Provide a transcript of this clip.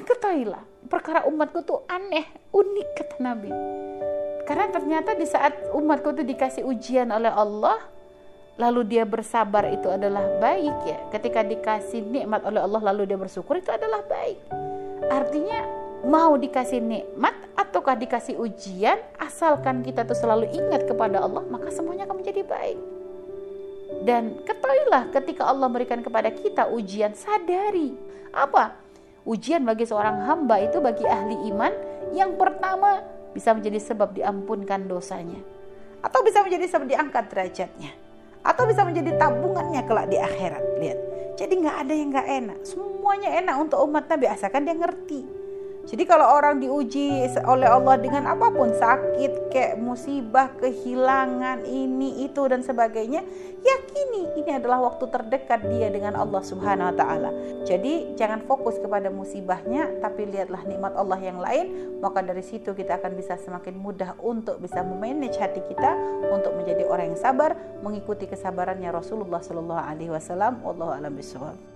Ketahuilah, perkara umatku tuh aneh, unik kata Nabi. Karena ternyata di saat umatku itu dikasih ujian oleh Allah, lalu dia bersabar itu adalah baik ya. Ketika dikasih nikmat oleh Allah lalu dia bersyukur itu adalah baik. Artinya mau dikasih nikmat ataukah dikasih ujian, asalkan kita tuh selalu ingat kepada Allah, maka semuanya akan menjadi baik. Dan ketahuilah ketika Allah berikan kepada kita ujian, sadari. Apa? Ujian bagi seorang hamba itu bagi ahli iman yang pertama bisa menjadi sebab diampunkan dosanya. Atau bisa menjadi sebab diangkat derajatnya. Atau bisa menjadi tabungannya kelak di akhirat. Lihat. Jadi nggak ada yang nggak enak. Semuanya enak untuk umat Nabi asalkan dia ngerti jadi kalau orang diuji oleh Allah dengan apa pun sakit, kayak musibah, kehilangan ini itu dan sebagainya, yakini ini adalah waktu terdekat dia dengan Allah Subhanahu wa taala. Jadi jangan fokus kepada musibahnya tapi lihatlah nikmat Allah yang lain, maka dari situ kita akan bisa semakin mudah untuk bisa memanage hati kita untuk menjadi orang yang sabar, mengikuti kesabarannya Rasulullah Shallallahu alaihi wasallam. Wallahu a'lam bishawab.